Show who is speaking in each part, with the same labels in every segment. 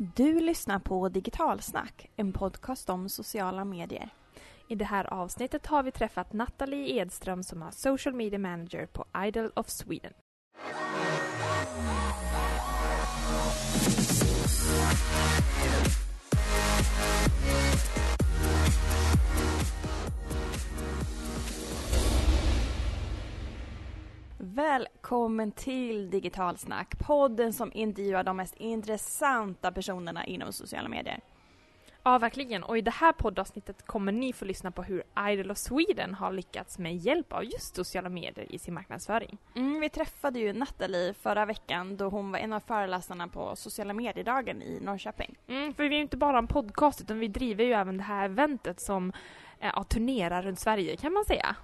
Speaker 1: Du lyssnar på Digitalsnack, en podcast om sociala medier.
Speaker 2: I det här avsnittet har vi träffat Nathalie Edström som är Social Media Manager på Idol of Sweden.
Speaker 1: Välkommen till Digitalsnack, podden som intervjuar de mest intressanta personerna inom sociala medier.
Speaker 2: Ja, verkligen. Och i det här poddavsnittet kommer ni få lyssna på hur Idol of Sweden har lyckats med hjälp av just sociala medier i sin marknadsföring.
Speaker 1: Mm, vi träffade ju Nathalie förra veckan då hon var en av föreläsarna på sociala mediedagen i Norrköping.
Speaker 2: Mm, för vi är ju inte bara en podcast utan vi driver ju även det här eventet som eh, ja, turnerar runt Sverige kan man säga.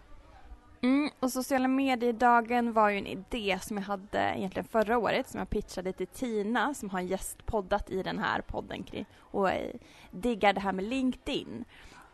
Speaker 1: Mm, och sociala mediedagen var ju en idé som jag hade egentligen förra året som jag pitchade till Tina som har gästpoddat i den här podden kring och eh, diggar det här med LinkedIn.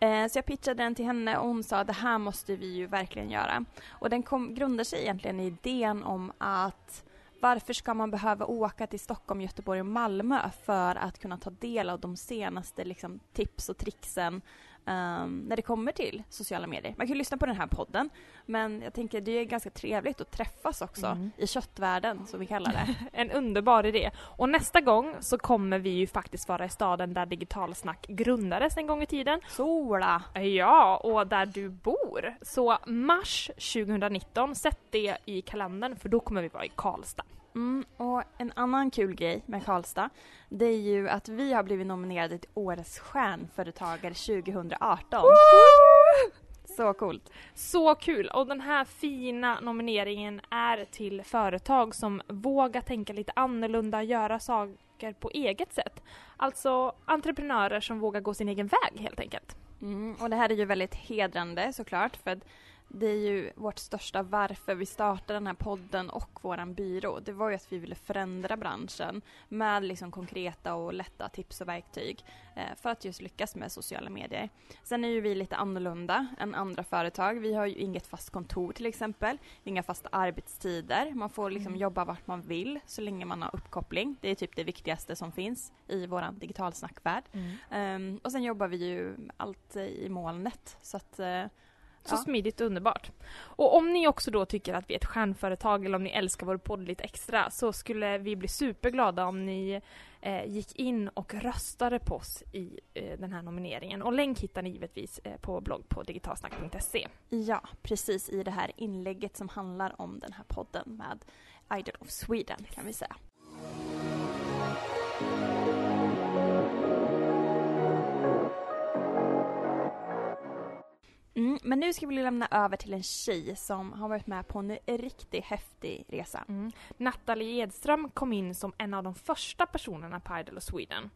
Speaker 1: Eh, så jag pitchade den till henne och hon sa det här måste vi ju verkligen göra. Och den kom, grundar sig egentligen i idén om att varför ska man behöva åka till Stockholm, Göteborg och Malmö för att kunna ta del av de senaste liksom, tips och tricksen um, när det kommer till sociala medier. Man kan ju lyssna på den här podden, men jag tänker det är ganska trevligt att träffas också
Speaker 2: Mm.
Speaker 1: i köttvärlden, som vi kallar det.
Speaker 2: En underbar idé. Och nästa gång så kommer vi ju faktiskt vara i staden där Digitalsnack grundades en gång i tiden.
Speaker 1: Sola!
Speaker 2: Ja, och där du bor. Så mars 2019, sätt det i kalendern för då kommer vi vara i Karlstad.
Speaker 1: Mm, och en annan kul grej med Karlstad, det är ju att vi har blivit nominerade till Årets stjärnföretagare 2018. Så coolt.
Speaker 2: Så kul! Och den här fina nomineringen är till företag som vågar tänka lite annorlunda, göra saker på eget sätt. Alltså entreprenörer som vågar gå sin egen väg helt enkelt.
Speaker 1: Mm, och det här är ju väldigt hedrande såklart för att det är ju vårt största varför vi startade den här podden och våran byrå. Det var ju att vi ville förändra branschen med liksom konkreta och lätta tips och verktyg eh, för att just lyckas med sociala medier. Sen är ju vi lite annorlunda än andra företag. Vi har ju inget fast kontor till exempel, inga fasta arbetstider. Man får liksom
Speaker 2: Mm.
Speaker 1: jobba vart man vill så länge man har uppkoppling. Det är typ det viktigaste som finns i våran digitalsnackvärld. Ehm, och sen jobbar vi ju allt i molnet så att eh,
Speaker 2: Så
Speaker 1: Ja.
Speaker 2: smidigt och underbart. Och om ni också då tycker att vi är ett stjärnföretag eller om ni älskar vår podd lite extra så skulle vi bli superglada om ni eh, gick in och röstade på oss i eh, den här nomineringen. Och länk hittar ni givetvis eh, på blogg på digitalsnack.se.
Speaker 1: ja, precis i det här inlägget som handlar om den här podden med Idol of Sweden kan vi säga. Mm, men nu ska vi lämna över till en tjej som har varit med på en riktigt häftig resa.
Speaker 2: Mm. Nathalie Edström kom in som en av de första personerna på Idol of Sweden.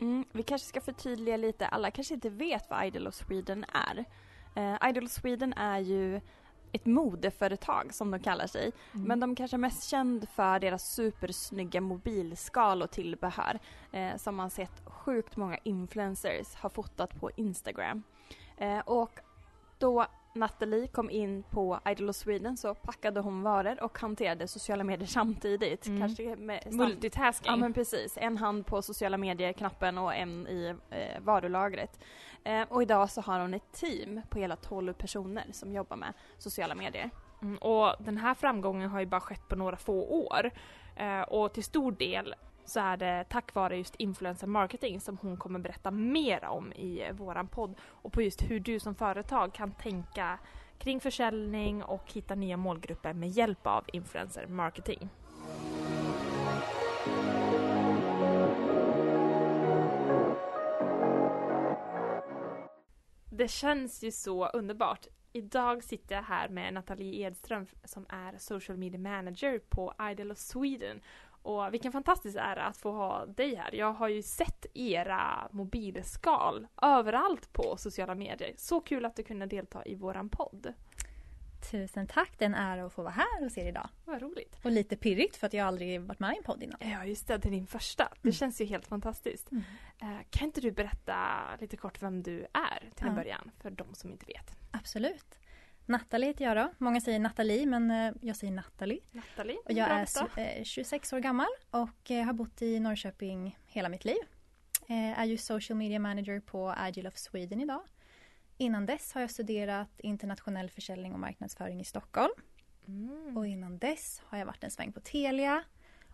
Speaker 1: Mm, vi kanske ska förtydliga lite, alla kanske inte vet vad Idol of Sweden är. Eh, Idol of Sweden är ju ett modeföretag som de kallar sig. Men de kanske är mest känd för deras supersnygga mobilskal och tillbehör. Eh, som man sett sjukt många influencers har fotat på Instagram. Eh, och då Natalie kom in på Idol of Sweden så packade hon varor och hanterade sociala medier samtidigt.
Speaker 2: Mm.
Speaker 1: Kanske med sam-
Speaker 2: Multitasking.
Speaker 1: Ja men precis, en hand på sociala medier-knappen och en i eh, varulagret. Eh, och idag så har hon ett team på hela 12 personer som jobbar med sociala medier.
Speaker 2: Mm, och den här framgången har ju bara skett på några få år. Eh, och till stor del så är det tack vare just influencer marketing som hon kommer berätta mer om i eh, våran podd. Och på just hur du som företag kan tänka kring försäljning och hitta nya målgrupper med hjälp av influencer marketing. Det känns ju så underbart. Idag sitter jag här med Nathalie Edström som är social media manager på Idol of Sweden. Och vilken fantastisk ära att få ha dig här. Jag har ju sett era mobilskal överallt på sociala medier. Så kul att du kunde delta i våran podd.
Speaker 3: Tusen tack, det är en ära att få vara här hos er idag.
Speaker 2: Vad roligt.
Speaker 3: Och lite pirrigt för att jag aldrig varit med i en podd innan.
Speaker 2: Ja, just det. Det är din första. Det
Speaker 3: Mm.
Speaker 2: känns ju helt fantastiskt.
Speaker 3: Mm.
Speaker 2: Eh, kan inte du berätta lite kort vem du är till en
Speaker 3: Ja.
Speaker 2: början? För de som inte vet.
Speaker 3: Absolut. Nathalie heter jag då. Många säger Nathalie men eh, jag säger Nathalie.
Speaker 2: Nathalie,
Speaker 3: Och jag är
Speaker 2: detta.
Speaker 3: s- eh, 26 år gammal och eh, har bott i Norrköping hela mitt liv. Eh, är ju social media manager på Agile of Sweden idag. Innan dess har jag studerat internationell försäljning och marknadsföring i Stockholm.
Speaker 2: Mm.
Speaker 3: Och innan dess har jag varit en sväng på Telia.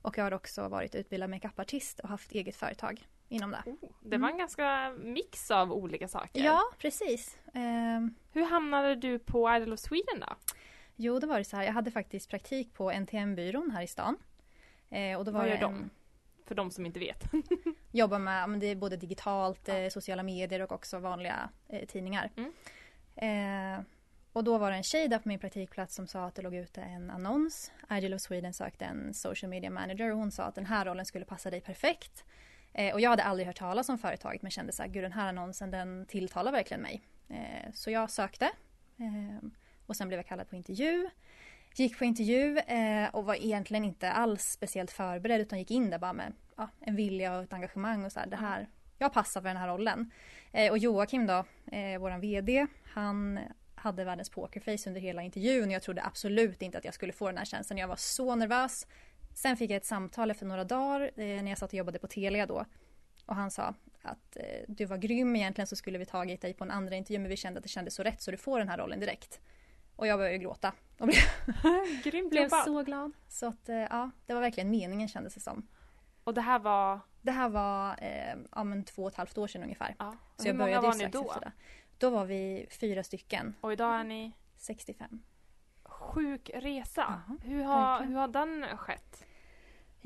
Speaker 3: Och jag har också varit utbildad makeupartist och haft eget företag inom det.
Speaker 2: Oh, det var en ganska mix av olika saker.
Speaker 3: Ja, precis. Ehm,
Speaker 2: Hur hamnade du på Idol of Sweden då?
Speaker 3: jo, det var det så här. Jag hade faktiskt praktik på NTM-byrån här i stan. Eh, och då var
Speaker 2: Vad gör
Speaker 3: det
Speaker 2: de?
Speaker 3: en-
Speaker 2: För de som inte vet.
Speaker 3: jobbar med ja, men det är både digitalt, eh, sociala medier och också vanliga eh, tidningar.
Speaker 2: Mm.
Speaker 3: Eh, och då var det en tjej där på min praktikplats som sa att det låg ute en annons. Agile of Sweden sökte en social media manager och hon sa att den här rollen skulle passa dig perfekt. Eh, och jag hade aldrig hört talas om företaget men kände så här, gud den här annonsen den tilltalar verkligen mig. Eh, så jag sökte. Eh, och sen blev jag kallad på intervju. Gick på intervju eh, och var egentligen inte alls speciellt förberedd utan gick in där bara med ja, en vilja och ett engagemang och så här, det här, jag passar för den här rollen. Eh, och Joakim då, eh, våran VD, han hade världens pokerface under hela intervjun och jag trodde absolut inte att jag skulle få den här tjänsten. Jag var så nervös. Sen fick jag ett samtal efter några dagar eh, när jag satt och jobbade på Telia då. Och han sa att eh, du var grym, egentligen så skulle vi tagit dig på en andra intervju men vi kände att det kändes så rätt så du får den här rollen direkt. Och jag började gråta och blev,
Speaker 2: Grymt
Speaker 3: blev så glad. Så att eh, ja, det var verkligen meningen kändes det som.
Speaker 2: Och det här var...
Speaker 3: Det här var eh, ja, men två och ett halvt år sedan ungefär.
Speaker 2: Ja.
Speaker 3: Så
Speaker 2: Hur
Speaker 3: jag
Speaker 2: många
Speaker 3: började
Speaker 2: var ni då?
Speaker 3: Då var vi fyra stycken,
Speaker 2: Och idag är ni
Speaker 3: 65.
Speaker 2: Sjuk resa.
Speaker 3: Ja,
Speaker 2: hur, har,
Speaker 3: verkligen.
Speaker 2: hur har den skett?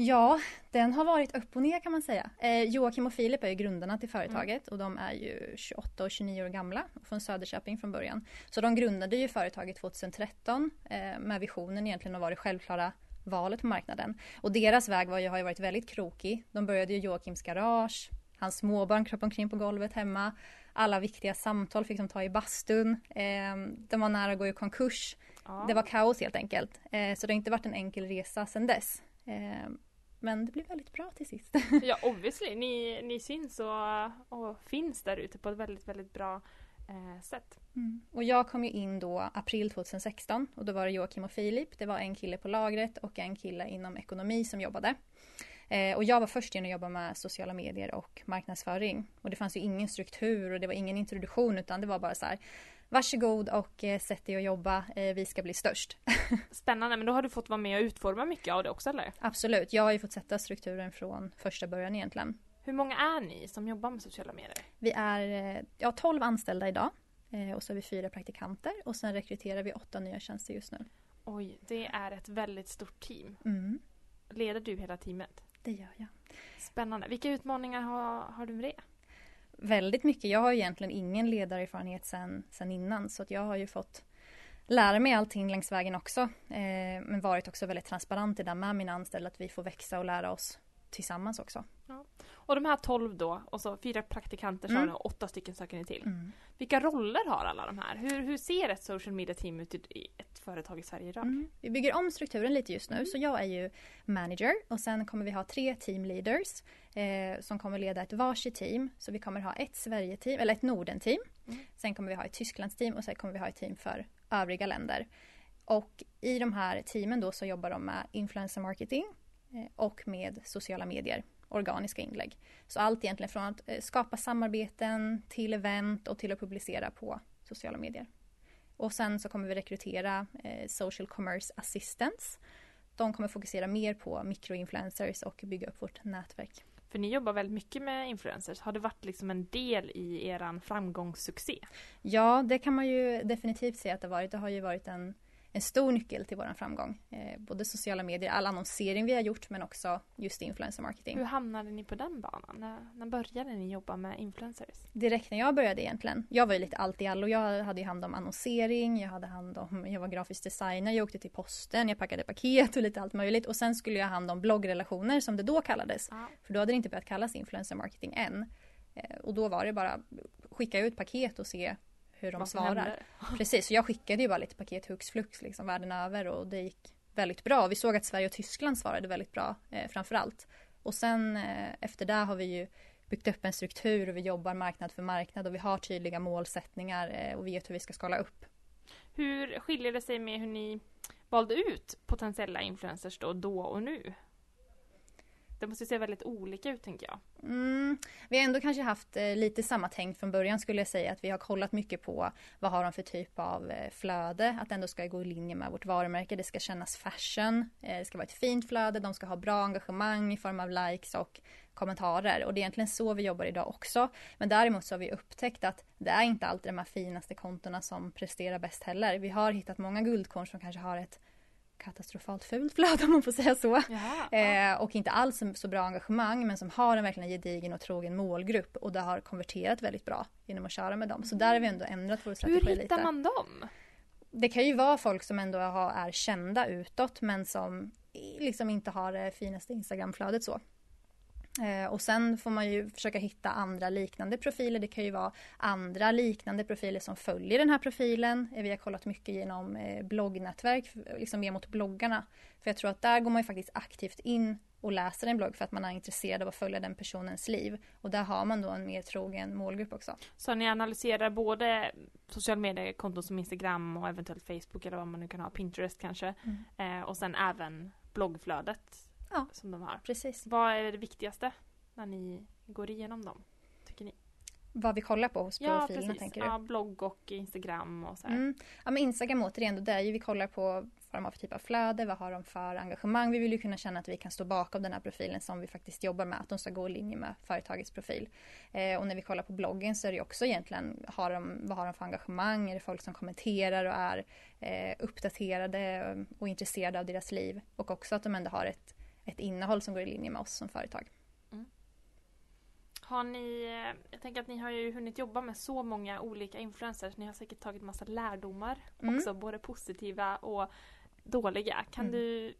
Speaker 3: Ja, den har varit upp och ner kan man säga. Eh, Joakim och Filip är ju grundarna till företaget och de är ju 28 och 29 år gamla och från Söderköping från början. Så de grundade ju företaget 2013 eh, med visionen egentligen att vara det självklara valet på marknaden. Och deras väg var ju, har ju varit väldigt krokig. De började ju Joakims garage, hans småbarn kröp omkring på golvet hemma. Alla viktiga samtal fick de ta i bastun. Eh, de var nära att gå i konkurs.
Speaker 2: Ja.
Speaker 3: Det var kaos helt enkelt. Eh, så det har inte varit en enkel resa sedan dess. Eh, men det blev väldigt bra till sist.
Speaker 2: Ja, obviously. Ni, ni syns och, och finns där ute på ett väldigt, väldigt bra eh, sätt.
Speaker 3: Mm. Och jag kom ju in då april 2016 och då var det Joakim och Filip. Det var en kille på lagret och en kille inom ekonomi som jobbade. Eh, och jag var först in och jobbade med sociala medier och marknadsföring. Och det fanns ju ingen struktur och det var ingen introduktion utan det var bara så här Varsågod och eh, sätt dig och jobba, eh, vi ska bli störst.
Speaker 2: Spännande, men då har du fått vara med och utforma mycket av det också eller?
Speaker 3: Absolut, jag har ju fått sätta strukturen från första början egentligen.
Speaker 2: Hur många är ni som jobbar med sociala medier?
Speaker 3: Vi är eh, ja, 12 anställda idag eh, och så har vi fyra praktikanter och sen rekryterar vi åtta nya tjänster just nu.
Speaker 2: Oj, det är ett väldigt stort team.
Speaker 3: Mm,
Speaker 2: Leder du hela teamet?
Speaker 3: Det gör jag.
Speaker 2: Spännande. Vilka utmaningar har, har du med det?
Speaker 3: Väldigt mycket. Jag har egentligen ingen ledarerfarenhet sen, sen innan så att jag har ju fått lära mig allting längs vägen också. Eh, men varit också väldigt transparent i det med mina anställda att vi får växa och lära oss tillsammans också.
Speaker 2: Och de här 12 då, och så fyra praktikanter så
Speaker 3: Mm.
Speaker 2: ni åtta stycken söker ni till. Vilka roller har alla de här? Hur, hur ser ett social media team ut i ett företag i Sverige idag?
Speaker 3: Mm. Vi bygger om strukturen lite just nu så jag är ju manager och sen kommer vi ha tre team leaders eh, som kommer leda ett varsitt team. Så vi kommer ha ett Sverige-team, eller ett Norden-team.
Speaker 2: Mm.
Speaker 3: Sen kommer vi ha ett Tysklands-team och sen kommer vi ha ett team för övriga länder. Och i de här teamen då så jobbar de med influencer marketing och med sociala medier, organiska inlägg. Så allt egentligen från att eh, skapa samarbeten till event och till att publicera på sociala medier. Och sen så kommer vi rekrytera eh, social commerce assistants. De kommer fokusera mer på mikroinfluencers och bygga upp vårt nätverk.
Speaker 2: För ni jobbar väldigt mycket med influencers. Har det varit liksom en del i eran framgångssuccé?
Speaker 3: Ja, det kan man ju definitivt säga att det har varit. Det har ju varit en, en stor nyckel till vår framgång. Eh, både sociala medier, all annonsering vi har gjort men också just influencer marketing.
Speaker 2: Hur hamnade ni på den banan? När, när började ni jobba med influencers?
Speaker 3: direkt när jag började egentligen. Jag var ju lite allt i allo. Jag hade ju hand om annonsering, jag hade hand om, jag var grafisk designer, jag åkte till posten, jag packade paket och lite allt möjligt. Och sen skulle jag ha hand om bloggrelationer som det då kallades.
Speaker 2: Ja.
Speaker 3: För då hade det inte börjat kallas influencer marketing än. Eh, Och då var det bara skicka ut paket och se hur de
Speaker 2: Vad
Speaker 3: svarar. Precis, så jag skickade ju bara lite paket hux flux liksom världen över och det gick väldigt bra. Vi såg att Sverige och Tyskland svarade väldigt bra eh, framför allt. Och sen eh, efter det har vi ju byggt upp en struktur och vi jobbar marknad för marknad och vi har tydliga målsättningar eh, och vet hur vi ska skala upp.
Speaker 2: Hur skiljer det sig med hur ni valde ut potentiella influencers då, då och nu? Det måste se väldigt olika ut tänker jag.
Speaker 3: Mm, vi har ändå kanske haft eh, lite samma tänk från början skulle jag säga att vi har kollat mycket på vad har de för typ av eh, flöde, att det ändå ska gå i linje med vårt varumärke, det ska kännas fashion, eh, det ska vara ett fint flöde, de ska ha bra engagemang i form av likes och kommentarer och det är egentligen så vi jobbar idag också. Men däremot så har vi upptäckt att det är inte alltid de här finaste kontona som presterar bäst heller. Vi har hittat många guldkorn som kanske har ett katastrofalt fult flöde om man får säga så. Eh, och inte alls så bra engagemang men som har en verkligen gedigen och trogen målgrupp och det har konverterat väldigt bra genom att köra med dem. Så där har vi ändå ändrat vår strategi lite.
Speaker 2: Hur hittar man dem?
Speaker 3: Det kan ju vara folk som ändå har, är kända utåt men som liksom inte har det finaste Instagramflödet så. Eh, och sen får man ju försöka hitta andra liknande profiler. Det kan ju vara andra liknande profiler som följer den här profilen. Eh, vi har kollat mycket genom eh, bloggnätverk, liksom mer mot bloggarna. För jag tror att där går man ju faktiskt aktivt in och läser en blogg för att man är intresserad av att följa den personens liv. Och där har man då en mer trogen målgrupp också.
Speaker 2: Så ni analyserar både sociala mediekonton som Instagram och eventuellt Facebook eller vad man nu kan ha, Pinterest kanske. Mm. och sen även bloggflödet
Speaker 3: ja,
Speaker 2: som de har.
Speaker 3: Precis.
Speaker 2: Vad är det viktigaste när ni går igenom dem? Tycker ni?
Speaker 3: Vad vi kollar på hos profilerna ja, tänker du?
Speaker 2: Ja, blogg och Instagram och så
Speaker 3: mm. Ja, men Instagram återigen, då, det är ju vi kollar på vad de har för typ av flöde, vad har de för engagemang. Vi vill ju kunna känna att vi kan stå bakom den här profilen som vi faktiskt jobbar med, att de ska gå i linje med företagets profil. Eh, och när vi kollar på bloggen så är det också egentligen, har de, vad har de för engagemang? Är det folk som kommenterar och är eh, uppdaterade och intresserade av deras liv? Och också att de ändå har ett ett innehåll som går i linje med oss som företag. Mm.
Speaker 2: Har ni, eh, jag tänker att ni har ju hunnit jobba med så många olika influencers. Ni har säkert tagit massa lärdomar mm. också, både positiva och dåliga. Kan mm. du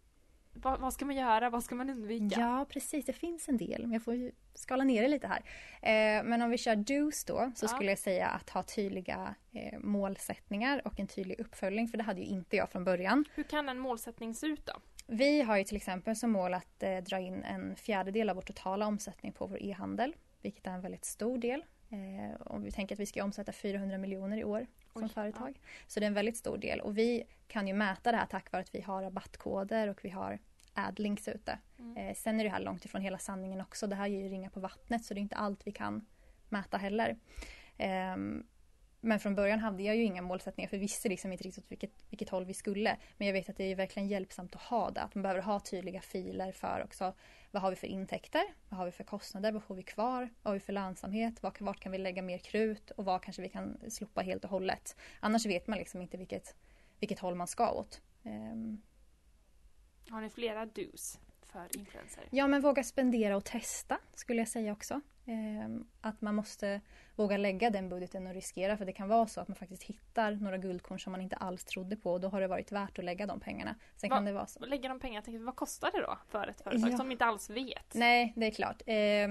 Speaker 2: vad, vad, ska man göra? Vad ska man undvika?
Speaker 3: Ja, precis. Det finns en del. Men jag får ju skala ner det lite här. Eh, men om vi kör dos då, så ja. skulle jag säga att ha tydliga eh, målsättningar och en tydlig uppföljning. För det hade ju inte jag från början.
Speaker 2: Hur kan en målsättning se ut då?
Speaker 3: Vi har ju till exempel som mål att eh, dra in en fjärdedel av vår totala omsättning på vår e-handel, vilket är en väldigt stor del. Eh, om vi tänker att vi ska omsätta 400 miljoner i år som Oj, företag. Ja. Så det är en väldigt stor del och vi kan ju mäta det här tack vare att vi har rabattkoder och vi har adlinks ute. Mm. Eh, sen är det här långt ifrån hela sanningen också. Det här är ju ringa på vattnet så det är inte allt vi kan mäta heller. Men från början hade jag ju inga målsättningar för vi visste liksom inte riktigt vilket, vilket håll vi skulle. Men jag vet att det är verkligen hjälpsamt att ha det. Att man behöver ha tydliga filer för också vad har vi för intäkter? Vad har vi för kostnader? Vad får vi kvar? Vad har vi för lönsamhet? Vart, vart kan vi lägga mer krut? Och vad kanske vi kan slopa helt och hållet? Annars vet man liksom inte vilket, vilket håll man ska åt. Um.
Speaker 2: Har ni flera dos? för influencer?
Speaker 3: Ja, men våga spendera och testa skulle jag säga också. Eh, att man måste våga lägga den budgeten och riskera för det kan vara så att man faktiskt hittar några guldkorn som man inte alls trodde på och då har det varit värt att lägga de pengarna.
Speaker 2: Sen Va, kan det vara så. Lägga de pengarna, vad kostar det då för ett företag ja. som inte alls vet?
Speaker 3: Nej, det är klart. Eh,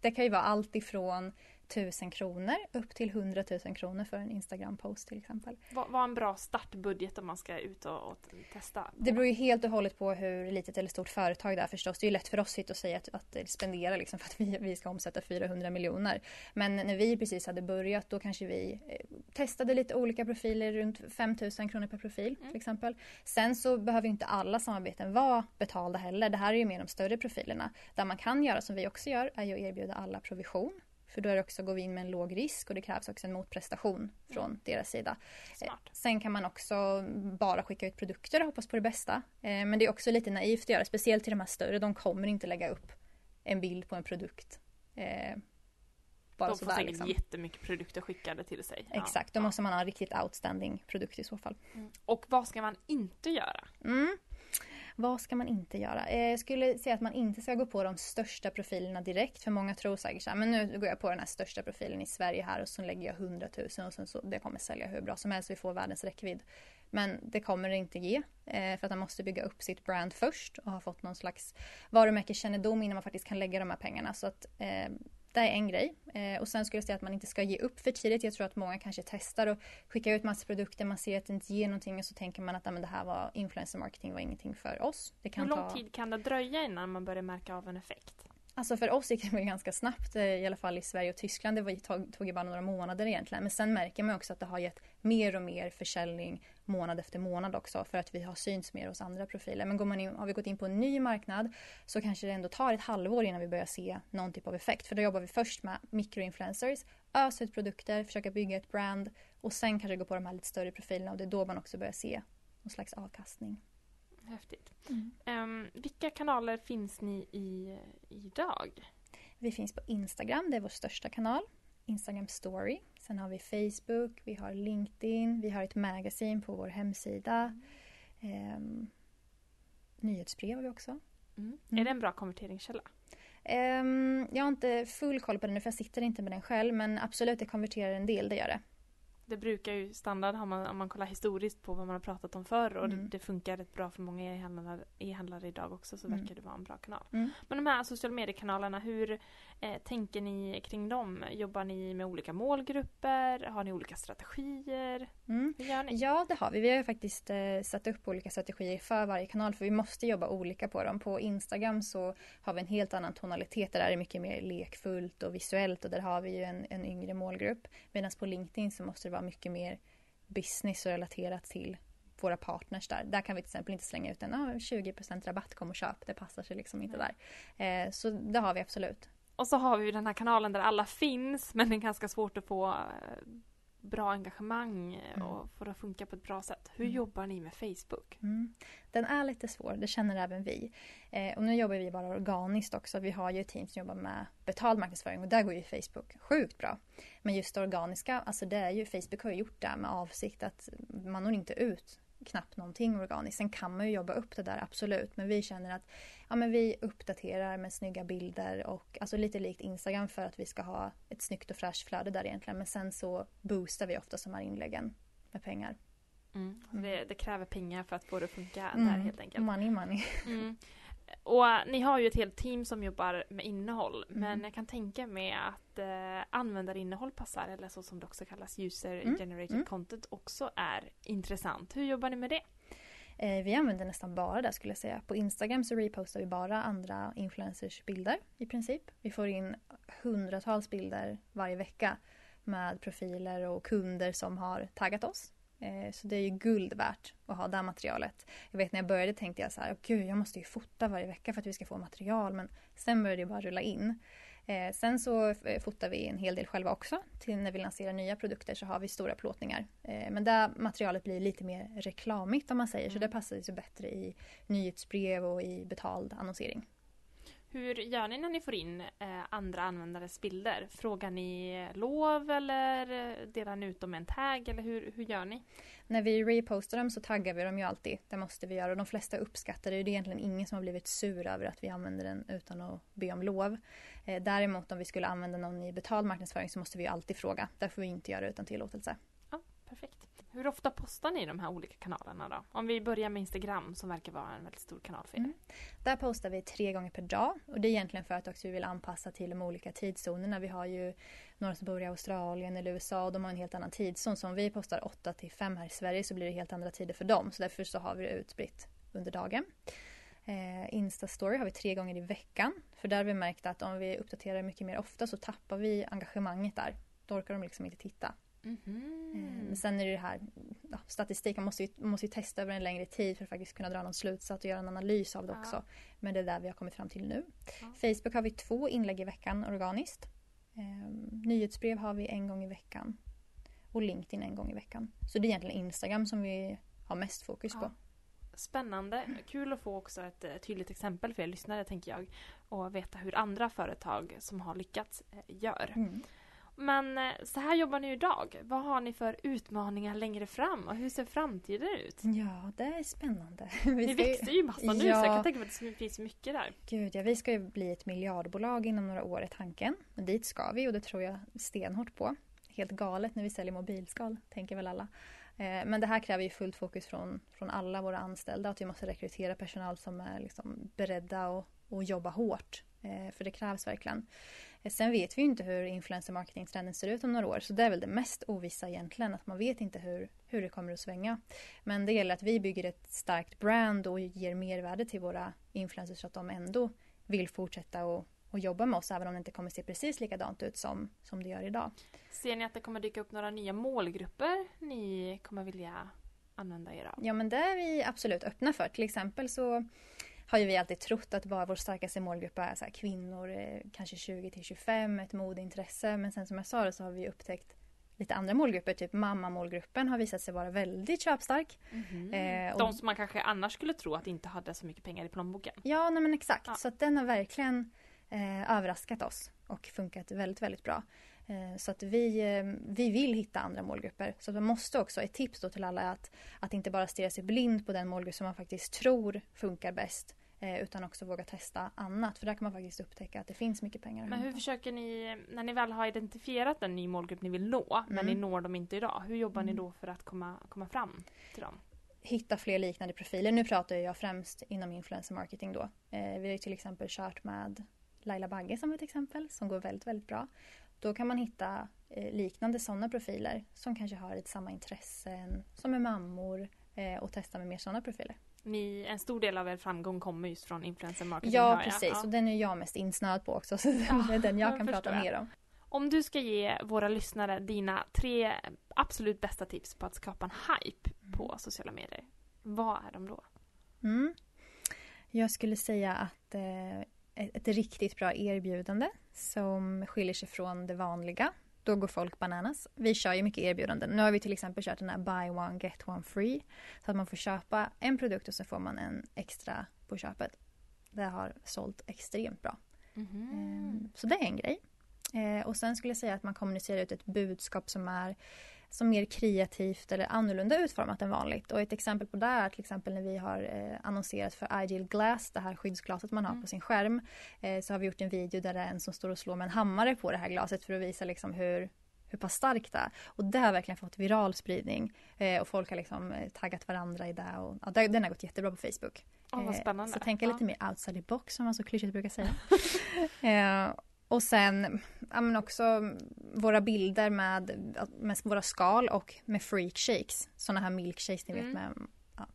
Speaker 3: det kan ju vara allt ifrån 1000 kronor upp till 100 000 kronor för en Instagram-post till exempel.
Speaker 2: Vad var en bra startbudget om man ska ut och, och, testa?
Speaker 3: Det beror ju helt och hållet på hur litet eller stort företag det är förstås. Det är ju lätt för oss att säga att, att spendera liksom för att vi, vi ska omsätta 400 miljoner. Men när vi precis hade börjat då kanske vi eh, testade lite olika profiler runt 5000 kronor per profil mm. till exempel. Sen så behöver inte alla samarbeten vara betalda heller. Det här är ju mer de större profilerna. Där man kan göra som vi också gör är ju att erbjuda alla provision för då är också, går vi in med en låg risk och det krävs också en motprestation från mm. deras sida.
Speaker 2: Smart.
Speaker 3: Sen kan man också bara skicka ut produkter och hoppas på det bästa. Eh, men det är också lite naivt att göra, speciellt till de här större. De kommer inte lägga upp en bild på en produkt. Eh,
Speaker 2: bara de får sådär, säkert liksom. jättemycket produkter skickade till sig.
Speaker 3: Exakt, då ja. måste man ha en riktigt outstanding produkt i så fall.
Speaker 2: Mm. Och vad ska man inte göra?
Speaker 3: Mm. Vad ska man inte göra? Eh, jag skulle säga att man inte ska gå på de största profilerna direkt. För många tror säkert så här, men nu går jag på den här största profilen i Sverige här och så lägger jag 100 000 och sen så det kommer sälja hur bra som helst. Vi får världens räckvidd. Men det kommer det inte ge. Eh, för att man måste bygga upp sitt brand först och ha fått någon slags varumärkeskännedom innan man faktiskt kan lägga de här pengarna. Så att eh, det är en grej. Eh, och sen skulle jag säga att man inte ska ge upp för tidigt. Jag tror att många kanske testar och skickar ut massa produkter. Man ser att det inte ger någonting och så tänker man att ah, men det här var influencer marketing var ingenting för oss.
Speaker 2: Det kan Hur lång ta... tid kan det dröja innan man börjar märka av en effekt?
Speaker 3: Alltså för oss gick det ganska snabbt, eh, i alla fall i Sverige och Tyskland. Det var, tog, tog ju bara några månader egentligen. Men sen märker man också att det har gett mer och mer försäljning månad efter månad också för att vi har synts mer hos andra profiler. Men går man in, har vi gått in på en ny marknad så kanske det ändå tar ett halvår innan vi börjar se någon typ av effekt. För då jobbar vi först med mikroinfluencers, ösa ut produkter, försöka bygga ett brand och sen kanske gå på de här lite större profilerna och det är då man också börjar se någon slags avkastning.
Speaker 2: Häftigt. Mm. Um, vilka kanaler finns ni i idag?
Speaker 3: Vi finns på Instagram, det är vår största kanal. Instagram story. Sen har vi Facebook, vi har LinkedIn, vi har ett magasin på vår hemsida. Um, nyhetsbrev har vi också.
Speaker 2: Mm. Mm. Är det en bra konverteringskälla?
Speaker 3: Um, jag har inte full koll på den nu för jag sitter inte med den själv men absolut det konverterar en del, det gör det.
Speaker 2: Det brukar ju standard om man, om man kollar historiskt på vad man har pratat om förr och mm. det, det, funkar rätt bra för många e-handlare, e-handlare idag också så mm. verkar det vara en bra kanal. Mm. Men de här sociala mediekanalerna, hur eh, tänker ni kring dem? Jobbar ni med olika målgrupper? Har ni olika strategier?
Speaker 3: Mm. Hur gör ni? Ja det har vi. Vi har faktiskt eh, satt upp olika strategier för varje kanal för vi måste jobba olika på dem. På Instagram så har vi en helt annan tonalitet där det är mycket mer lekfullt och visuellt och där har vi ju en, en yngre målgrupp. Medan på LinkedIn så måste det vara mycket mer business och relaterat till våra partners där. Där kan vi till exempel inte slänga ut en ah, 20% rabatt, kom och köp. Det passar sig liksom inte där. Eh, så det har vi absolut.
Speaker 2: Och så har vi den här kanalen där alla finns men det är ganska svårt att få eh, bra engagemang mm. och få det att funka på ett bra sätt. Hur mm. jobbar ni med Facebook?
Speaker 3: Mm. Den är lite svår, det känner även vi. Eh, och nu jobbar vi bara organiskt också. Vi har ju ett team som jobbar med betald marknadsföring och där går ju Facebook sjukt bra. Men just det organiska, alltså det är ju, Facebook har ju gjort det med avsikt att man når inte ut knappt någonting organiskt. Sen kan man ju jobba upp det där, absolut. Men vi känner att ja, men vi uppdaterar med snygga bilder och alltså lite likt Instagram för att vi ska ha ett snyggt och fräscht flöde där egentligen. Men sen så boostar vi ofta de här inläggen med pengar.
Speaker 2: Mm. Det, det, kräver pengar för att få det att funka mm. där helt enkelt.
Speaker 3: Money, money.
Speaker 2: Och ni har ju ett helt team som jobbar med innehåll. Mm. Men jag kan tänka mig att eh, användarinnehåll passar, eller så som det också kallas, user mm. generated mm. content, också är intressant. Hur jobbar ni med det?
Speaker 3: Eh, vi använder nästan bara det skulle jag säga. På Instagram så repostar vi bara andra influencers bilder i princip. Vi får in hundratals bilder varje vecka med profiler och kunder som har taggat oss. Eh, så det är ju guld värt att ha det materialet. Jag vet när jag började tänkte jag så här, gud jag måste ju fota varje vecka för att vi ska få material men sen började det bara rulla in. Eh, sen så eh, fotar vi en hel del själva också. Till när vi lanserar nya produkter så har vi stora plåtningar. Men där materialet blir lite mer reklamigt om man säger så det mm. passar sig bättre i nyhetsbrev och i betald annonsering.
Speaker 2: Hur gör ni när ni får in eh, andra användares bilder? Frågar ni lov eller delar ni ut dem med en tagg eller hur, hur gör ni?
Speaker 3: När vi repostar dem så taggar vi dem ju alltid. Det måste vi göra och de flesta uppskattar det. Det är egentligen ingen som har blivit sur över att vi använder den utan att be om lov. Eh, däremot om vi skulle använda någon i betald marknadsföring så måste vi alltid fråga. Där får vi inte göra utan tillåtelse.
Speaker 2: Ja, perfekt. Hur ofta postar ni i de här olika kanalerna då? Om vi börjar med Instagram som verkar vara en väldigt stor kanal för er. Mm.
Speaker 3: Där postar vi tre gånger per dag och det är egentligen för att också vi vill anpassa till de olika tidszonerna. Vi har ju några som bor i Australien eller USA och de har en helt annan tidszon. Så om vi postar 8 till 5 här i Sverige så blir det helt andra tider för dem. Så därför så har vi det utspritt under dagen. Eh, Insta-story har vi tre gånger i veckan. För där har vi märkt att om vi uppdaterar mycket mer ofta så tappar vi engagemanget där. Då orkar de liksom inte titta. Mm -hmm. eh, sen är det det här, ja, statistik, man måste, ju, man måste ju testa över en längre tid för att faktiskt kunna dra någon slutsats och göra en analys av det också. Men det är där vi har kommit fram till nu. Ja. Facebook har vi två inlägg i veckan organiskt. Eh, nyhetsbrev har vi en gång i veckan. Och LinkedIn en gång i veckan. Så det är egentligen Instagram som vi har mest fokus ja. på.
Speaker 2: Spännande. Kul att få också ett tydligt exempel för er lyssnare tänker jag. Och veta hur andra företag som har lyckats eh, gör. Mm. Men eh, så här jobbar ni idag. Vad har ni för utmaningar längre fram och hur ser framtiden ut?
Speaker 3: Ja, det är spännande.
Speaker 2: ni växer ju massa nu ja. så jag kan tänka mig att det finns mycket där.
Speaker 3: Gud ja, vi ska ju bli ett miljardbolag inom några år är tanken. Men dit ska vi och det tror jag stenhårt på. Helt galet när vi säljer mobilskal, tänker väl alla. Eh, men det här kräver ju fullt fokus från, från alla våra anställda. Att vi måste rekrytera personal som är liksom beredda att, att jobba hårt. Eh, för det krävs verkligen. Sen vet vi ju inte hur influencer marketing-trenden ser ut om några år. Så det är väl det mest ovissa egentligen. Att man vet inte hur, hur det kommer att svänga. Men det gäller att vi bygger ett starkt brand och ger mervärde till våra influencers så att de ändå vill fortsätta och, och jobba med oss även om det inte kommer se precis likadant ut som, som det gör idag.
Speaker 2: Ser ni att det kommer dyka upp några nya målgrupper ni kommer vilja använda er av?
Speaker 3: Ja men det är vi absolut öppna för. Till exempel så har ju vi alltid trott att bara vår starkaste målgrupp är så kvinnor, eh, kanske 20 till 25, ett modeintresse. Men sen som jag sa det så har vi upptäckt lite andra målgrupper, typ mammamålgruppen har visat sig vara väldigt köpstark.
Speaker 2: Mm. Eh, De som man kanske annars skulle tro att inte hade så mycket pengar i plånboken.
Speaker 3: Ja, nej men exakt. Ja. Så att den har verkligen eh, överraskat oss och funkat väldigt, väldigt bra. Eh, så att vi, eh, vi vill hitta andra målgrupper. Så man måste också, ett tips då till alla är att, att inte bara stirra sig blind på den målgrupp som man faktiskt tror funkar bäst. Eh, utan också våga testa annat. För där kan man faktiskt upptäcka att det finns mycket pengar.
Speaker 2: Men hur försöker ni, när ni väl har identifierat en ny målgrupp ni vill nå, mm. men ni når dem inte idag. Hur jobbar mm. ni då för att komma, komma fram till dem?
Speaker 3: Hitta fler liknande profiler. Nu pratar jag främst inom influencer marketing då. Eh, vi har till exempel kört med Laila Bagge som ett exempel som går väldigt, väldigt bra. Då kan man hitta eh, liknande sådana profiler som kanske har lite samma intressen, som är mammor eh, och testa med mer sådana profiler.
Speaker 2: Ni, en stor del av er framgång kommer just från influencer marketing
Speaker 3: Ja precis ja. och den är jag mest insnöad på också så ja, det är den jag kan prata jag. mer om.
Speaker 2: Om du ska ge våra lyssnare dina tre absolut bästa tips på att skapa en hype mm. på sociala medier. Vad är de då?
Speaker 3: Mm. Jag skulle säga att eh, ett riktigt bra erbjudande som skiljer sig från det vanliga. Då går folk bananas. Vi kör ju mycket erbjudanden. Nu har vi till exempel kört den här buy one get one free. Så att man får köpa en produkt och så får man en extra på köpet. Det har sålt extremt bra. Mm. Så det är en grej. Eh, och sen skulle jag säga att man kommunicerar ut ett budskap som är som mer kreativt eller annorlunda utformat än vanligt. Och ett exempel på det är till exempel när vi har eh, annonserat för Ideal Glass, det här skyddsglaset man har mm. på sin skärm. Eh, så har vi gjort en video där det är en som står och slår med en hammare på det här glaset för att visa liksom hur hur pass starkt det är. Och det har verkligen fått viral spridning. Eh, och folk har liksom eh, taggat varandra i det. Och, ja, den har gått jättebra på Facebook.
Speaker 2: Oh, vad spännande.
Speaker 3: så tänka ja. lite mer outside the box som man så klyschigt brukar säga. eh, och sen ja, men också våra bilder med, med våra skal och med freak shakes. Sådana här milkshakes ni vet mm. med. Ja,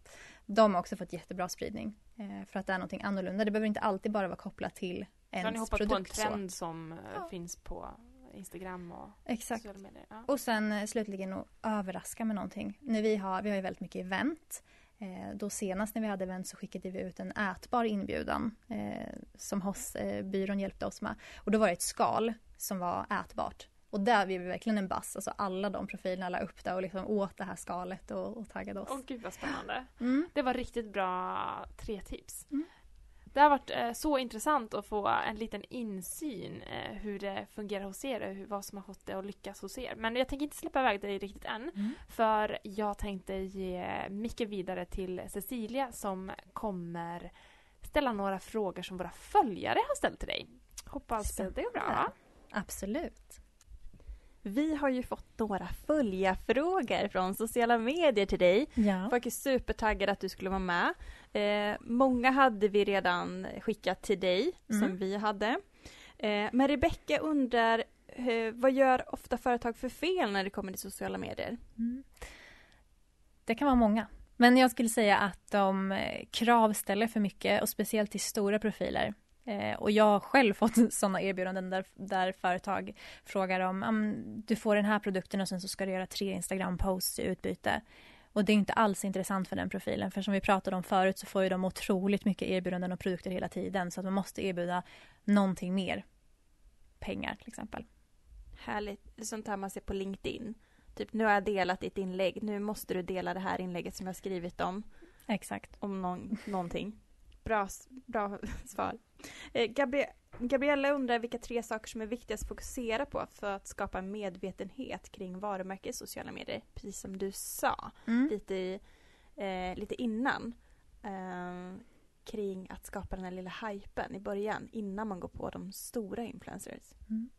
Speaker 3: de har också fått jättebra spridning. Eh, för att det är någonting annorlunda. Det behöver inte alltid bara vara kopplat till ens produkt. Har ni hoppat
Speaker 2: på en trend så. som eh, ja. finns på Instagram och
Speaker 3: Exakt. sociala medier? Ja. Och sen eh, slutligen att överraska med någonting. När vi, har, vi har ju väldigt mycket event. Eh, då senast när vi hade event så skickade vi ut en ätbar inbjudan eh, som HOS-byrån eh, hjälpte oss med. Och då var det ett skal som var ätbart. Och där blev vi verkligen en bass. Alltså alla de profilerna la upp det och liksom åt det här skalet och, och taggade oss.
Speaker 2: Åh gud vad spännande. Mm. Det var riktigt bra tre tips. Mm. Det har varit eh, så intressant att få en liten insyn eh, hur det fungerar hos er och vad som har fått det att lyckas hos er. Men jag tänker inte släppa iväg dig riktigt än. Mm. För jag tänkte ge Micke vidare till Cecilia som kommer ställa några frågor som våra följare har ställt till dig. Hoppas det är bra.
Speaker 3: Absolut.
Speaker 1: Vi har ju fått några följarfrågor från sociala medier till dig.
Speaker 3: Ja.
Speaker 1: Folk är supertaggade att du skulle vara med. Eh, många hade vi redan skickat till dig, mm. som vi hade. Eh, men Rebecka undrar, eh, vad gör ofta företag för fel när det kommer till sociala medier? Mm.
Speaker 3: Det kan vara många. Men jag skulle säga att de eh, kravställer för mycket och speciellt till stora profiler. Eh, och jag har själv fått sådana erbjudanden där, där företag frågar om du får den här produkten och sen så ska du göra tre Instagram-posts i utbyte. Och det är inte alls intressant för den profilen för som vi pratade om förut så får ju de otroligt mycket erbjudanden och produkter hela tiden så att man måste erbjuda någonting mer. Pengar till exempel.
Speaker 1: Härligt, sånt här man ser på LinkedIn. Typ nu har jag delat ditt inlägg, nu måste du dela det här inlägget som jag skrivit om.
Speaker 3: Exakt.
Speaker 1: Om någon, någonting. Bra, bra svar. Eh, Gabri Gabriella undrar vilka tre saker som är viktigast att fokusera på för att skapa medvetenhet kring varumärke i sociala medier. Precis som du sa mm. lite, i, eh, lite innan. Eh, kring att skapa den här lilla hypen i början innan man går på de stora influencers. Mm.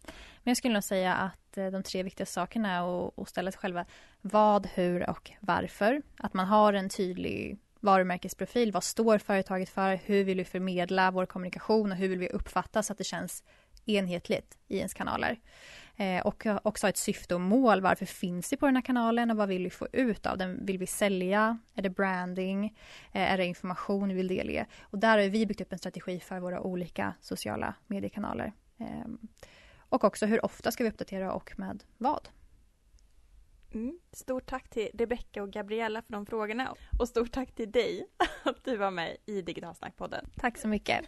Speaker 3: Men jag skulle nog säga att eh, de tre viktigaste sakerna är att ställa sig själva vad, hur och varför. Att man har en tydlig varumärkesprofil. Vad står företaget för? Hur vill vi förmedla vår kommunikation och hur vill vi uppfattas så att det känns enhetligt i ens kanaler? Eh, och också ha ett syfte och mål. Varför finns vi på den här kanalen och vad vill vi få ut av den? Vill vi sälja? Är det branding? Eh, är det information vi vill delge? Och där har vi byggt upp en strategi för våra olika sociala mediekanaler. Eh, och också hur ofta ska vi uppdatera och med vad?
Speaker 1: Mm. Stort tack till Rebecca och Gabriella för de frågorna och stort tack till dig att du var med i Digitalsnackpodden.
Speaker 3: Tack så mycket.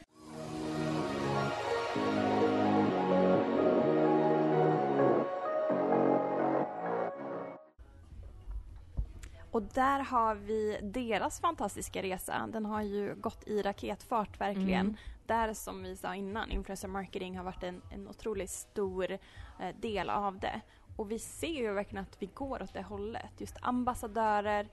Speaker 1: Och där har vi deras fantastiska resa. Den har ju gått i raketfart verkligen. Mm. Där som vi sa innan, influencer marketing har varit en, en otroligt stor eh, del av det. Och vi ser ju verkligen att vi går åt det hållet. Just ambassadörer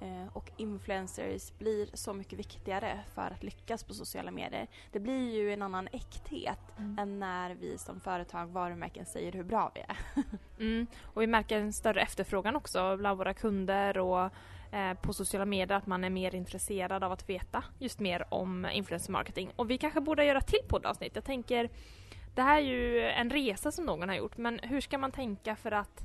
Speaker 1: eh, och influencers blir så mycket viktigare för att lyckas på sociala medier. Det blir ju en annan äkthet mm. än när vi som företag, varumärken säger hur bra vi är.
Speaker 2: mm. Och vi märker en större efterfrågan också bland våra kunder och eh, på sociala medier att man är mer intresserad av att veta just mer om influencer marketing. Och vi kanske borde göra till poddavsnitt. Jag tänker det här är ju en resa som någon har gjort, men hur ska man tänka för att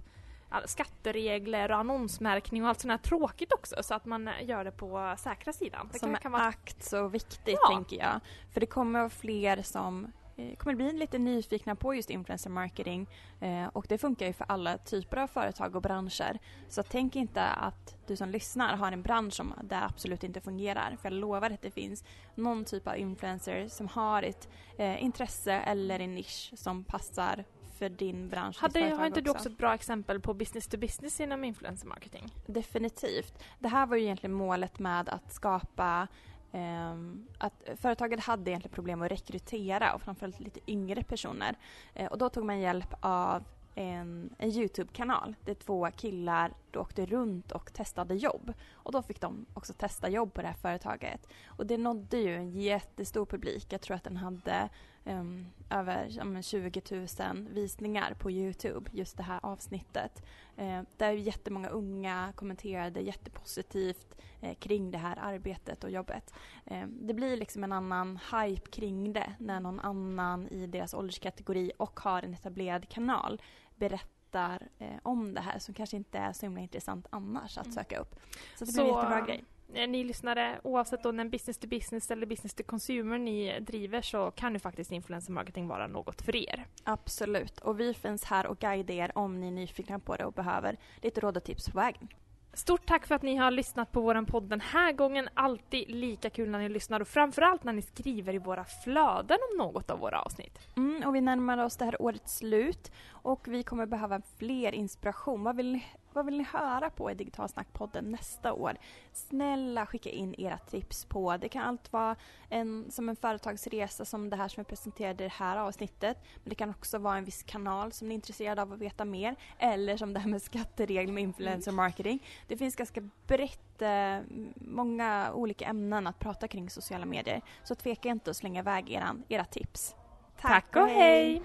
Speaker 2: skatteregler och annonsmärkning och allt sånt här tråkigt också så att man gör det på säkra sidan.
Speaker 1: Det som
Speaker 2: kan,
Speaker 1: vara... akt så viktigt ja. tänker jag. För det kommer fler som kommer bli lite nyfikna på just influencer marketing eh, och det funkar ju för alla typer av företag och branscher. Så tänk inte att du som lyssnar har en bransch som det absolut inte fungerar. För jag lovar att det finns någon typ av influencer som har ett eh, intresse eller en nisch som passar för din bransch.
Speaker 2: Hade, har inte du också ett bra exempel på business to business inom influencer marketing?
Speaker 1: Definitivt. Det här var ju egentligen målet med att skapa Um, att företaget hade egentligen problem att rekrytera och framförallt lite yngre personer. Uh, och då tog man hjälp av en, en Youtube-kanal där två killar åkte runt och testade jobb. Och då fick de också testa jobb på det här företaget. Och det nådde ju en jättestor publik. Jag tror att den hade um, över um, 20 000 visningar på Youtube, just det här avsnittet. Uh, där jättemånga unga kommenterade jättepositivt uh, kring det här arbetet och jobbet. Uh, det blir liksom en annan hype kring det när någon annan i deras ålderskategori och har en etablerad kanal berättar eh, om det här som kanske inte är så himla intressant annars att mm. söka upp. Så det blir så, en jättebra grej.
Speaker 2: Eh, ni lyssnare, oavsett om det är business to business eller business to consumer ni driver så kan ju faktiskt influencer marketing vara något för er.
Speaker 1: Absolut, och vi finns här och guidar er om ni är nyfikna på det och behöver lite råd och tips på vägen.
Speaker 2: Stort tack för att ni har lyssnat på våran podd den här gången. Alltid lika kul när ni lyssnar och framförallt när ni skriver i våra flöden om något av våra avsnitt.
Speaker 1: Mm, och vi närmar oss det här årets slut och vi kommer behöva fler inspiration. Vad vill vad vill ni höra på i Digitalsnackpodden nästa år? Snälla skicka in era tips på. Det kan allt vara en, som en företagsresa som det här som jag presenterade i det här avsnittet. Men det kan också vara en viss kanal som ni är intresserade av att veta mer. Eller som det här med skatteregler med influencer marketing. Det finns ganska brett eh, många olika ämnen att prata kring sociala medier. Så tveka inte att slänga iväg eran, era tips.
Speaker 2: Tack, Tack och hej! hej.